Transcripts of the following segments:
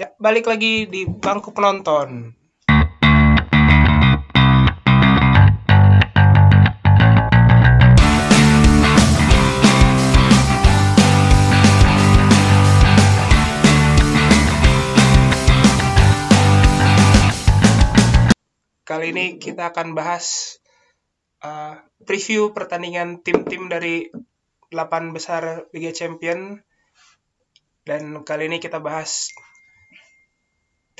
Ya, balik lagi di bangku penonton. Kali ini kita akan bahas uh, preview pertandingan tim-tim dari 8 besar Liga Champion dan kali ini kita bahas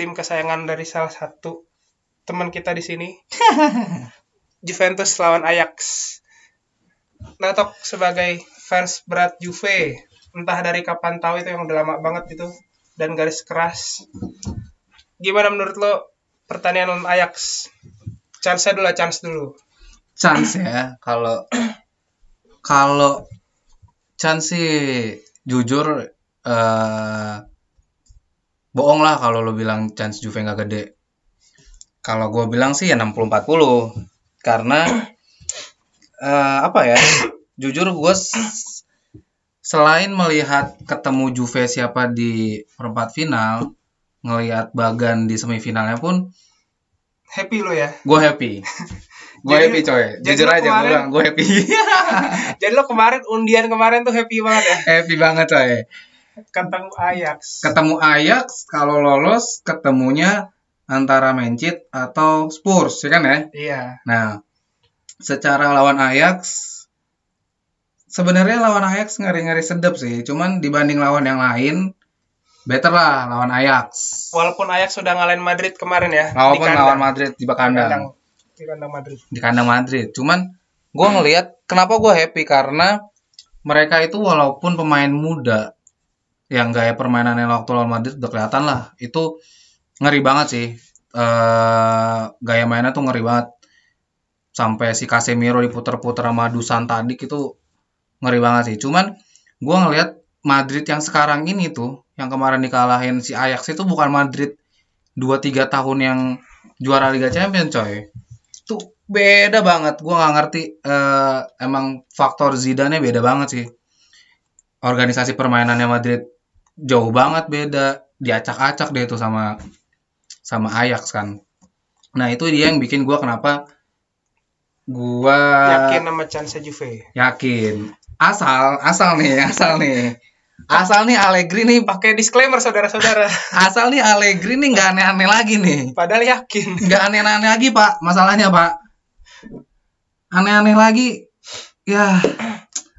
tim kesayangan dari salah satu teman kita di sini Juventus lawan Ajax. Natok sebagai fans berat Juve entah dari kapan tahu itu yang udah lama banget itu dan garis keras. Gimana menurut lo pertandingan lawan Ajax? Chance dulu, chance dulu. chance ya kalau kalau chance sih jujur eh bohong lah kalau lo bilang chance Juve nggak gede. Kalau gue bilang sih ya 60-40 karena eh apa ya jujur gue selain melihat ketemu Juve siapa di perempat final ngelihat Bagan di semifinalnya pun Happy lo ya. gue happy. Gue happy coy. jujur aja gue bilang gue happy. Jadi lo kemarin undian kemarin tuh happy banget ya? Happy banget coy ketemu Ajax. ketemu Ajax kalau lolos ketemunya antara Manchester atau Spurs ya kan ya Iya. nah secara lawan Ajax sebenarnya lawan Ajax ngeri-ngeri sedap sih cuman dibanding lawan yang lain better lah lawan Ajax Walaupun Ajax sudah ngalahin Madrid kemarin ya. walaupun lawan Madrid di Di kandang kandang, di kandang Madrid. di kandang Madrid. Cuman gue ngelihat kenapa gue happy karena mereka itu walaupun pemain muda yang gaya permainannya waktu lawan Madrid udah kelihatan lah. Itu ngeri banget sih. Eh gaya mainnya tuh ngeri banget. Sampai si Casemiro diputer-puter sama Dusan tadi itu ngeri banget sih. Cuman gue ngelihat Madrid yang sekarang ini tuh yang kemarin dikalahin si Ajax itu bukan Madrid 2-3 tahun yang juara Liga Champions coy. Tuh beda banget. Gue nggak ngerti eh, emang faktor Zidane beda banget sih. Organisasi permainannya Madrid jauh banget beda. Diacak-acak deh itu sama sama Ajax kan. Nah itu dia yang bikin gue kenapa gue Yakin sama chance Juve. yakin. Asal asal nih asal nih. Asal nih Allegri nih Pakai disclaimer saudara-saudara. asal nih Allegri nih nggak aneh-aneh lagi nih. Padahal yakin. nggak aneh-aneh lagi pak. Masalahnya pak. Aneh-aneh lagi. Ya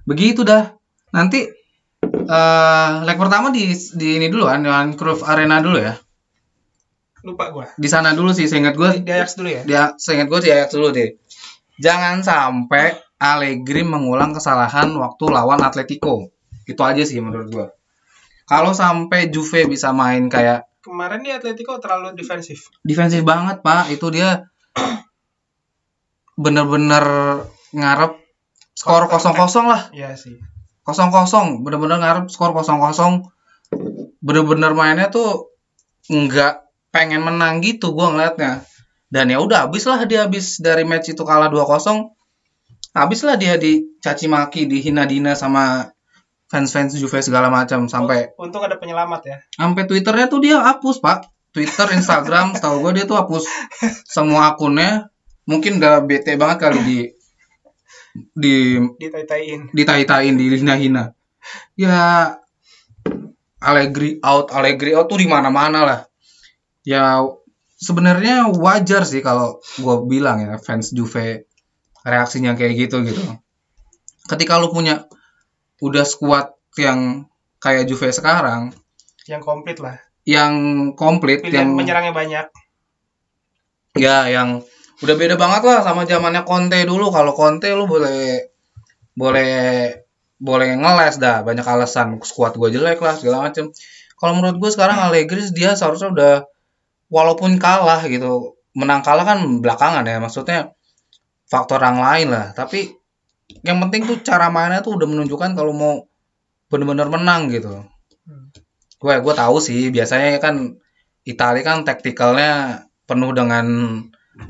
begitu dah. Nanti eh leg pertama di di ini dulu kan dengan Cruyff Arena dulu ya Lupa gua. di sana dulu sih seingat gue Di Ajax dulu ya. dia seingat gue di Ajax dulu deh jangan sampai Allegri mengulang kesalahan waktu lawan Atletico itu aja sih menurut gue kalau sampai Juve bisa main kayak Kemarin di Atletico terlalu defensif. defensif banget pak itu dia bener-bener ngarep skor kosong kosong lah Iya sih. Kosong kosong bener-bener ngarep skor kosong kosong bener-bener mainnya tuh nggak pengen menang gitu gua ngeliatnya. Dan ya udah habis lah dia habis dari match itu kalah 2-0 habis lah dia dicaci maki dihina-dina sama fans-fans Juve segala macam sampai Untung ada penyelamat ya. sampai Twitternya tuh dia hapus pak. Twitter Instagram setahu gue dia tuh hapus semua akunnya. Mungkin udah bete banget kali di di Ditai-taiin. ditai-tain dihina-hina ya Allegri out Allegri out tuh di mana-mana lah ya sebenarnya wajar sih kalau gue bilang ya fans Juve reaksinya kayak gitu gitu ketika lu punya udah squad yang kayak Juve sekarang Yang komplit lah. yang komplit Pilihan yang menyerangnya banyak. ya yang udah beda banget lah sama zamannya Conte dulu. Kalau Conte lu boleh boleh boleh ngeles dah. Banyak alasan squad gue jelek lah segala macem. Kalau menurut gue sekarang Allegri dia seharusnya udah walaupun kalah gitu menang kalah kan belakangan ya. Maksudnya faktor yang lain lah. Tapi yang penting tuh cara mainnya tuh udah menunjukkan kalau mau bener-bener menang gitu. Hmm. gue gue tahu sih. Biasanya kan Italia kan taktikalnya penuh dengan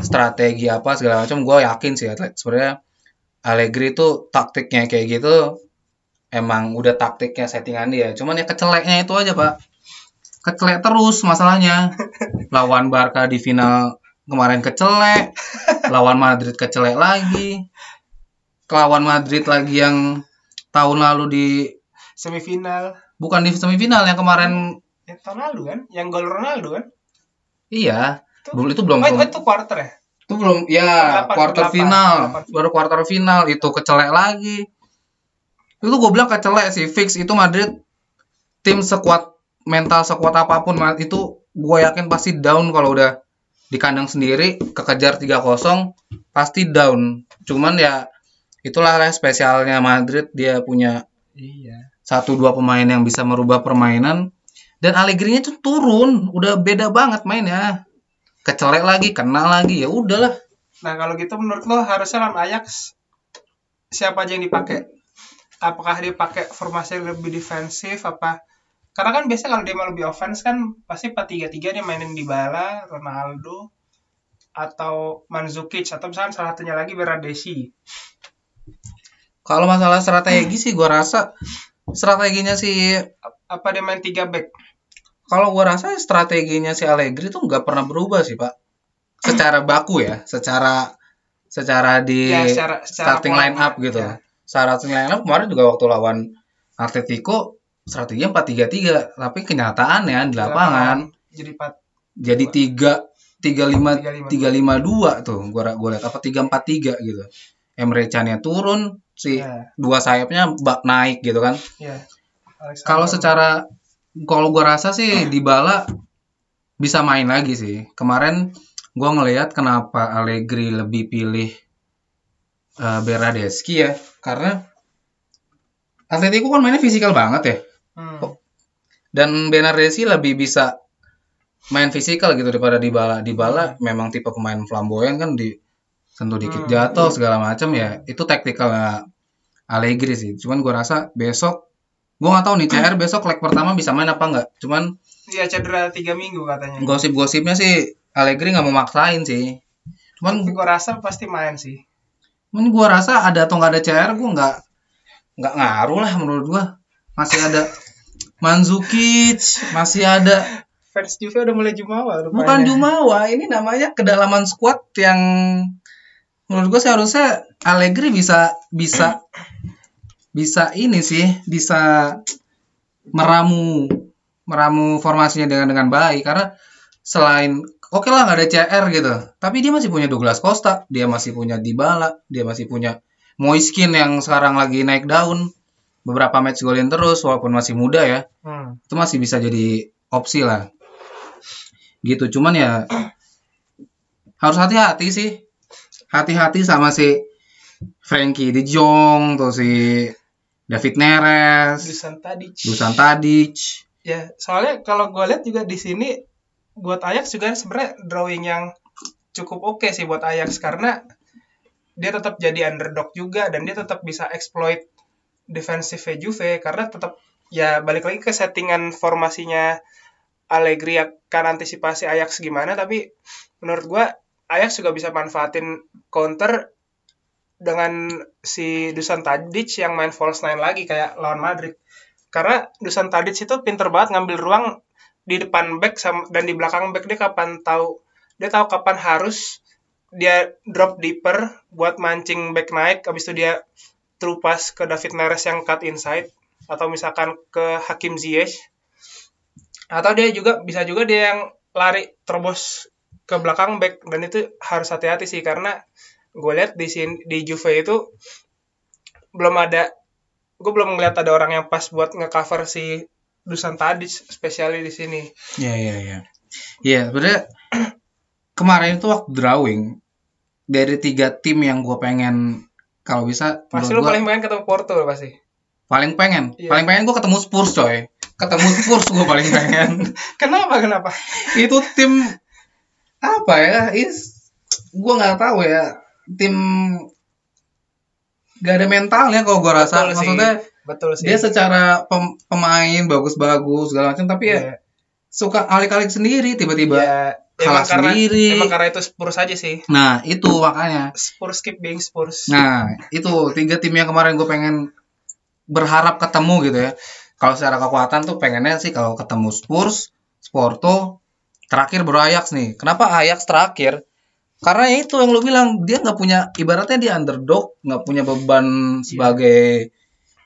strategi apa segala macam gue yakin sih atlet sebenarnya Allegri itu taktiknya kayak gitu emang udah taktiknya settingan dia cuman ya keceleknya itu aja pak kecelek terus masalahnya. Lawan Barca di final kemarin kecelek, lawan Madrid kecelek lagi. Lawan Madrid lagi yang tahun lalu di Semifinal. bukan di semifinal yang kemarin Ya, tahun lalu kan? Yang gol Ronaldo kan? iya, Itu- belum itu belum Oh, itu, belum- itu quarter ya? itu belum ya Delapan, quarter delapan, final. delapan. baru quarter final itu kecelek lagi. Itu gue bilang kecelek sih fix. Itu Madrid tim sekuat mental sekuat apa pun itu gue yakin pasti down kalau udah di kandang sendiri. Kekejar 3-0 pasti down. Cuman ya itulah lah spesialnya Madrid. Dia punya Iya. satu dua pemain yang bisa merubah permainan. Dan Allegri-nya tuh turun. Udah beda banget mainnya kecelek lagi kena lagi ya udahlah Nah, kalau gitu menurut lo harusnya lawan Ajax siapa aja yang dipakai? Apakah dia pakai formasi yang lebih defensif apa? Karena kan biasanya kalau dia mau lebih offense kan pasti 4-3-3 dia mainin Dybala, Ronaldo atau Mandzukic atau misalnya salah satunya lagi Bernardeschi. Kalau masalah strategi sih gua rasa strateginya si Apa dia main 3 back? Kalau gua rasa strateginya si Allegri tuh nggak pernah berubah sih, Pak. Secara baku ya, secara secara di Ya, secara- secara starting line up gitu. Ya. Starting line up kemarin juga waktu lawan Atletico strateginya 4-3-3, tapi kenyataannya di lapangan jadi 4 jadi 3 35 3-5-2. 352 tuh gua gua lihat apa 343 gitu. Emre Can-nya turun, si Ya. dua sayapnya bak naik gitu kan. ya. Alexander Kalau secara kalau gua rasa sih Dybala bisa main lagi sih. Kemarin gua ngelihat kenapa Allegri lebih pilih eh Bernardeschi ya, karena Atletico kan mainnya fisikal banget ya. Hmm. Dan Bernardeschi lebih bisa main fisikal gitu daripada Dybala. Dybala memang tipe pemain flamboyan kan di sentuh dikit Hmm. jatuh segala macam ya. Itu taktikal Allegri sih. Cuman gua rasa besok gua nggak tahu nih CR besok leg pertama bisa main apa nggak. Cuman Iya cedera 3 minggu katanya. gosip-gosipnya sih Allegri nggak mau maksain sih. Cuman gua rasa pasti main sih. cuman gua rasa ada atau nggak ada CR gua nggak nggak ngaruh lah menurut gua. Masih ada Mandzukic, masih ada Fans Juve udah mulai jumawa rupanya. Bukan Jumawa, ini namanya kedalaman squad yang menurut gue seharusnya Allegri bisa bisa bisa ini sih bisa meramu meramu formasinya dengan dengan baik. Karena selain oke lah nggak ada CR gitu. Tapi dia masih punya Douglas Costa dia masih punya Dybala dia masih punya Moiskin yang sekarang lagi naik daun. Beberapa match golin terus walaupun masih muda ya. Hmm. itu masih bisa jadi opsi lah. Gitu cuman ya harus hati-hati sih. Hati-hati sama si Frankie De Jong tuh si David Neres Dusan Tadic. Dusan Tadic Ya, soalnya kalau gue lihat juga di sini buat Ajax juga sebenarnya drawing yang cukup oke sih buat Ajax karena dia tetap jadi underdog juga dan dia tetap bisa exploit defensive Juve karena tetap ya balik lagi ke settingan formasinya Allegri akan antisipasi Ajax gimana tapi menurut gua Ajax juga bisa manfaatin counter dengan si Dusan Tadic yang main false nine lagi kayak lawan Madrid. Karena Dusan Tadic itu pinter banget ngambil ruang di depan back sama, dan di belakang back dia kapan tahu dia tahu kapan harus dia drop deeper buat mancing back naik habis itu dia through pass ke David Neres yang cut inside atau misalkan ke Hakim Ziyech. Atau dia juga bisa juga dia yang lari terobos ke belakang back dan itu harus hati-hati sih karena gue lihat di sini di Juve itu belum ada gue belum ngeliat ada orang yang pas buat ngecover si Dusan Tadic spesialnya di sini. Ya ya ya ya sebenarnya kemarin itu waktu drawing dari tiga tim yang gue pengen kalau bisa pasti lu gua- paling pengen ketemu Porto lo pasti. Paling pengen. Iya. paling pengen gue ketemu Spurs coy. Ketemu Spurs gue paling pengen. Kenapa kenapa? Itu tim apa ya is gue nggak tahu ya tim gak ada mentalnya kalau gue rasa Betul sih. maksudnya betul sih dia secara pem- pemain bagus-bagus segala macam tapi ya Iya. suka alik-alik sendiri tiba-tiba Ya, kalah emang karena sendiri. emang karena itu Spurs aja sih nah itu makanya Spurs keep being Spurs nah itu tiga tim yang kemarin gue pengen berharap ketemu gitu ya kalau secara kekuatan tuh pengennya sih kalau ketemu Spurs Porto, terakhir baru Ajax nih. Kenapa Ajax terakhir? Karena ya itu yang lu bilang dia nggak punya ibaratnya dia underdog, nggak punya beban sebagai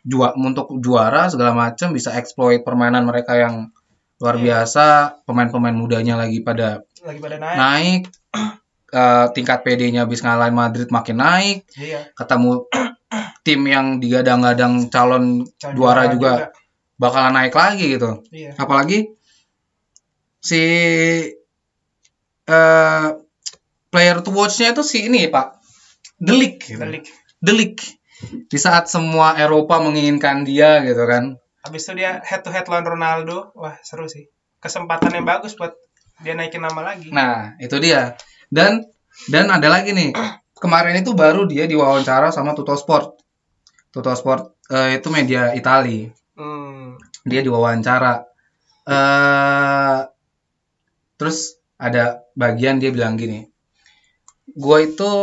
jua untuk juara segala macam bisa exploit permainan mereka yang luar biasa. Pemain-pemain mudanya lagi pada Lagi pada naik. naik. Eh, tingkat PD-nya habis ngalahin Madrid makin naik. Iya. Ketemu tim yang digadang-gadang calon Calon juara juga bakalan naik lagi gitu. Iya. Apalagi si eh player to watch-nya itu si ini Pak Delik gitu. Balik. Delik. Di saat semua Eropa menginginkan dia gitu kan. Habis itu dia head to head lawan Ronaldo. Wah, seru sih. Kesempatan yang bagus buat dia naikin nama lagi. Nah, itu dia. Dan dan ada lagi nih. Kemarin itu baru dia diwawancara sama Tutto Sport. Tutto Sport eh, itu media Itali. Hmm. dia diwawancara eh terus ada bagian dia bilang gini gue itu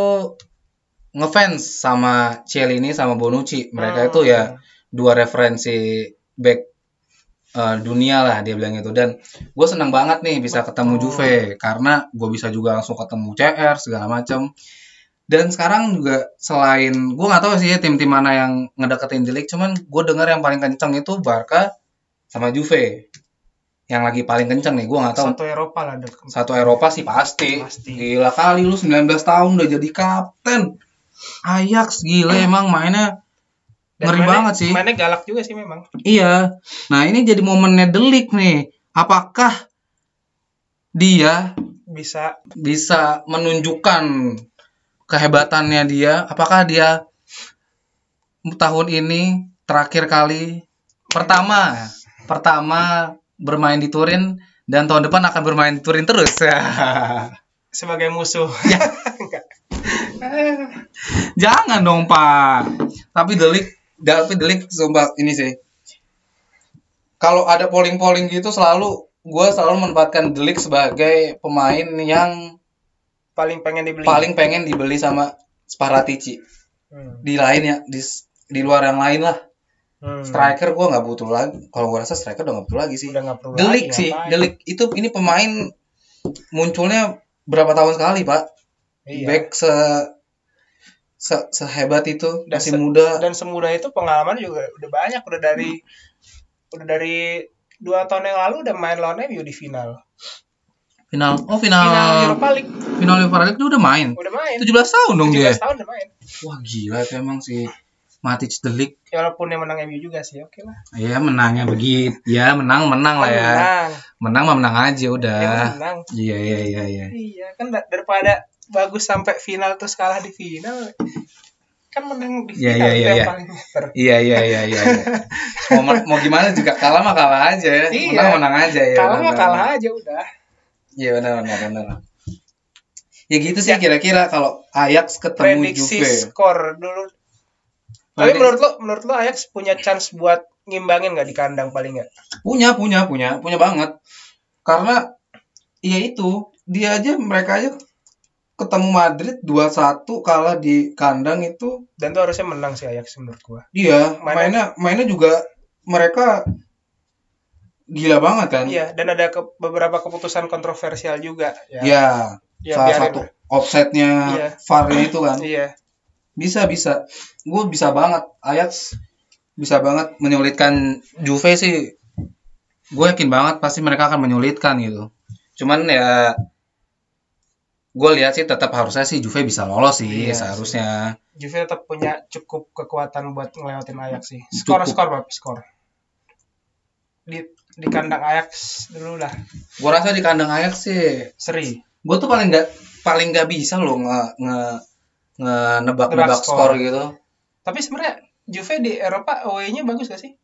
ngefans sama Cielini sama Bonucci mereka Hmm. itu ya dua referensi back eh, dunia lah dia bilang itu dan gue senang banget nih bisa ketemu. Juve karena gue bisa juga langsung ketemu CR segala macam dan sekarang juga selain gue nggak tahu sih ya tim-tim mana yang ngedeketin Delik cuman gue dengar yang paling kenceng itu Barca sama Juve yang lagi paling kenceng nih gue nggak tahu Satu Eropa lah. Satu Eropa sih pasti. Pasti. Gila kali lu 19 tahun udah jadi kapten. Ajax gila emang mainnya Dan ngeri mainnya- banget sih. Mainnya galak juga sih memang. Iya. Nah, ini jadi momennya Delik nih. Apakah dia Bisa bisa menunjukkan kehebatannya dia? Apakah dia tahun ini terakhir kali pertama pertama bermain di Turin dan tahun depan akan bermain di Turin terus. sebagai musuh. Ya. Jangan dong, Pak. Tapi Delik, tapi Delik sumpah ini sih. Kalau ada polling-polling gitu selalu gue selalu menempatkan Delik sebagai pemain yang Paling pengen dibeli. paling pengen dibeli sama Sparatici. Hmm. Di lain ya, di di luar yang lain lah. Hmm. Striker gue nggak butuh lagi. Kalau gue rasa striker udah nggak butuh lagi sih. Udah nggak perlu Delik lagi, sih, ngapain. Delik itu ini pemain munculnya berapa tahun sekali, Pak? Iya. Back se, se sehebat itu Dan masih se- muda. Dan semudah itu pengalaman juga udah banyak. Udah dari udah dari dua tahun yang lalu udah main lawan MU di final. Final. Oh, final. Final Europa League Final Europa League dia udah main. udah main. 17 tahun dong 17 dia. tahun udah main. Wah, gila itu emang si Matic Delik. Ya, walaupun yang menang MU juga sih, oke lah. Ya menangnya begitu. Ya menang menang lah ya. Menang. Menang mah menang aja udah. Ya, menang. Iya iya iya iya. Iya, kan da- daripada bagus sampai final terus kalah di final. Kan menang di Iya, final iya, iya, yang iya. paling. Iya iya iya iya. iya. mau, mau gimana juga kalah mah kalah aja ya. Iya. Menang menang aja ya. kalah mah kalah aja udah. Iya benar benar benar. Ya gitu sih kira-kira kalau Ajax ketemu Prediksi Juve. skor dulu. Tapi menurut lo, menurut lo Ajax punya chance buat ngimbangin nggak di kandang paling nggak? Punya, punya, punya, punya banget. Karena ya itu, dia aja mereka aja ketemu Madrid 2-1 kalah di kandang itu Dan tuh harusnya menang sih Ajax menurut gua. dia Mainnya- mainnya mainnya juga mereka gila banget kan. Iya, dan ada ke- beberapa keputusan kontroversial juga. Ya, Ya, ya salah biarin satu offsetnya Iya. VAR-nya itu kan. Iya, Bisa, bisa. Gue bisa banget. Ajax bisa banget menyulitkan Juve sih. Gue yakin banget pasti mereka akan menyulitkan gitu. Cuman ya gue lihat sih tetap harusnya sih Juve bisa lolos sih Iya seharusnya. Juve tetap punya cukup kekuatan buat ngelewatin Ajax sih. Skor, Cukup. skor, Bab, skor. Di di kandang Ajax dulu lah. Gue rasa di kandang Ajax sih, Seri. gue tuh paling nggak paling nggak bisa loh nge nge nge nebak nebak Nebak skor skor. gitu. Tapi sebenarnya Juve di Eropa away-nya bagus gak sih?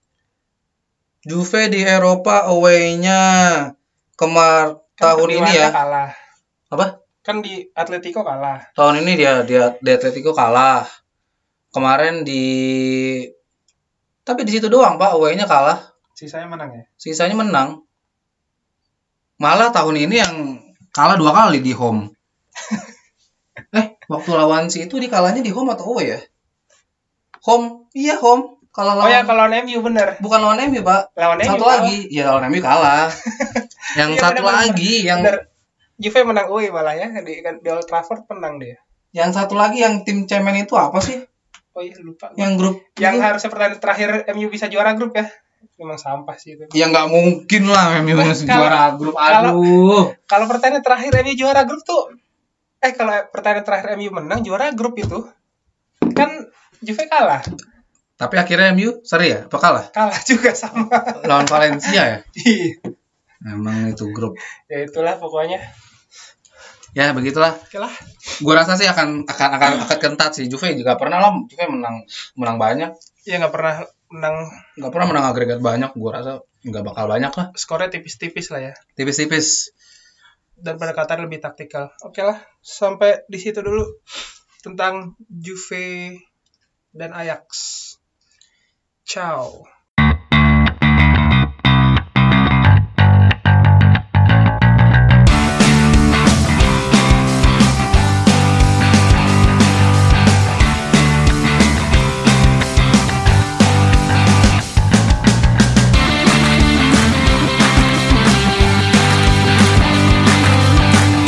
Juve di Eropa away-nya kemar Kan tahun ini ya kalah. apa? Kan di Atletico kalah. tahun ini dia dia di Atletico kalah kemarin di tapi di situ doang pak away-nya kalah Sisanya menang ya? sisanya menang malah tahun ini yang kalah dua kali di home eh waktu lawan si itu dikalahnya di home atau away ya home iya home kalah Oh lawan ya kalau lawan MU bener. bukan lawan MU pak Lawan MU satu kalah. lagi ya lawan MU kalah yang Iya, satu benar. lagi yang Bener. Juve menang UI malah ya di, kan, di Old Trafford menang dia. yang satu lagi yang tim cemen itu apa sih Oh iya lupa. yang grup Yang itu? harusnya pertandingan terakhir MU bisa juara grup ya. Memang sampah sih itu. ya nggak mungkin lah MU Nah, bisa kalau- juara grup kalau- aduh Kalau pertandingan terakhir MU juara grup tuh eh kalau pertandingan terakhir MU menang juara grup itu kan Juve kalah. tapi akhirnya MU seri ya apa kalah Kalah juga sama. lawan Valencia ya Iya. emang itu grup ya itulah pokoknya. ya begitulah Oke lah. gue rasa sih akan akan akan akan kentat sih Juve juga pernah lah Juve menang menang banyak Ya nggak pernah menang nggak pernah menang agregat banyak gue rasa nggak bakal banyak lah skornya tipis-tipis lah ya. tipis-tipis dan pendekatan lebih taktikal. Oke lah, sampai di situ dulu tentang Juve dan Ajax. Ciao.